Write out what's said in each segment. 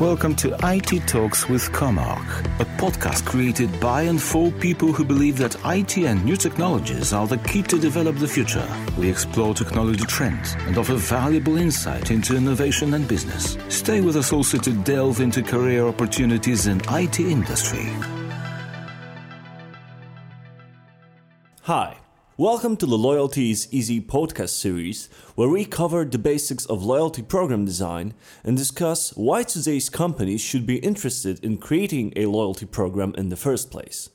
Welcome to IT Talks with Comarch, a podcast created by and for people who believe that IT and new technologies are the key to develop the future. We explore technology trends and offer valuable insight into innovation and business. Stay with us also to delve into career opportunities in IT industry. Hi. Welcome to the Loyalty is Easy podcast series, where we cover the basics of loyalty program design and discuss why today's companies should be interested in creating a loyalty program in the first place.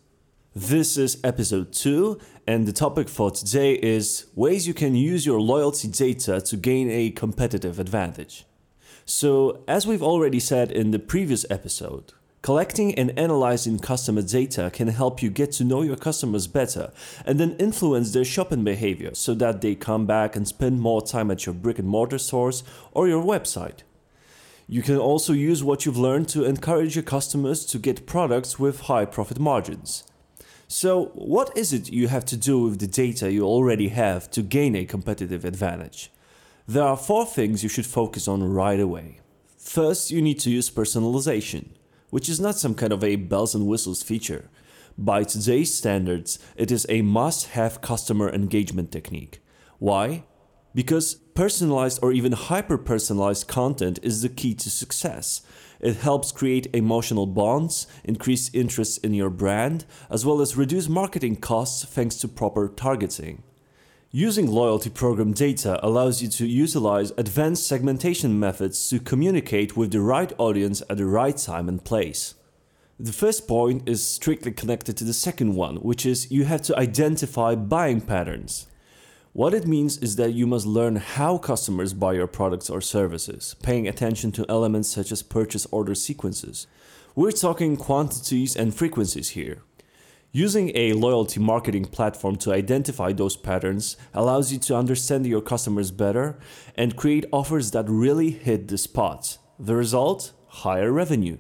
This is episode 2, and the topic for today is ways you can use your loyalty data to gain a competitive advantage. So, as we've already said in the previous episode, Collecting and analyzing customer data can help you get to know your customers better and then influence their shopping behavior so that they come back and spend more time at your brick and mortar stores or your website. You can also use what you've learned to encourage your customers to get products with high profit margins. So, what is it you have to do with the data you already have to gain a competitive advantage? There are four things you should focus on right away. First, you need to use personalization which is not some kind of a bells and whistles feature. By today's standards, it is a must have customer engagement technique. Why? Because personalized or even hyper personalized content is the key to success. It helps create emotional bonds, increase interest in your brand, as well as reduce marketing costs thanks to proper targeting. Using loyalty program data allows you to utilize advanced segmentation methods to communicate with the right audience at the right time and place. The first point is strictly connected to the second one, which is you have to identify buying patterns. What it means is that you must learn how customers buy your products or services, paying attention to elements such as purchase order sequences. We're talking quantities and frequencies here. Using a loyalty marketing platform to identify those patterns allows you to understand your customers better and create offers that really hit the spot. The result? Higher revenue.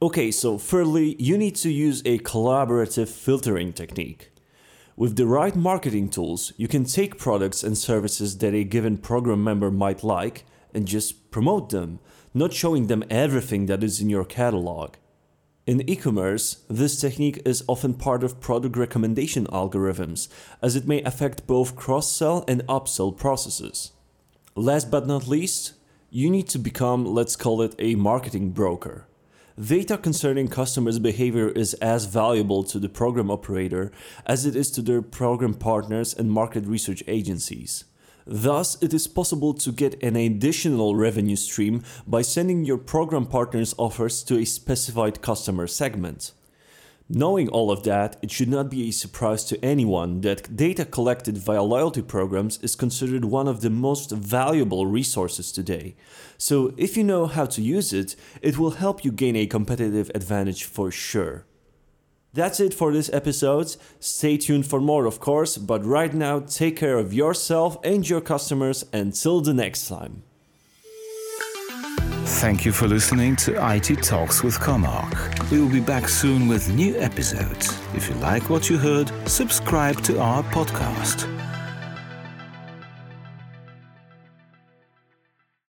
Okay, so thirdly, you need to use a collaborative filtering technique. With the right marketing tools, you can take products and services that a given program member might like and just promote them, not showing them everything that is in your catalog. In e-commerce, this technique is often part of product recommendation algorithms, as it may affect both cross-sell and upsell processes. Last but not least, you need to become, let's call it, a marketing broker. Data concerning customers' behavior is as valuable to the program operator as it is to their program partners and market research agencies. Thus, it is possible to get an additional revenue stream by sending your program partners offers to a specified customer segment. Knowing all of that, it should not be a surprise to anyone that data collected via loyalty programs is considered one of the most valuable resources today. So, if you know how to use it, it will help you gain a competitive advantage for sure. That's it for this episode. Stay tuned for more, of course, but right now, take care of yourself and your customers until the next time. Thank you for listening to IT Talks with Comarch. We will be back soon with new episodes. If you like what you heard, subscribe to our podcast.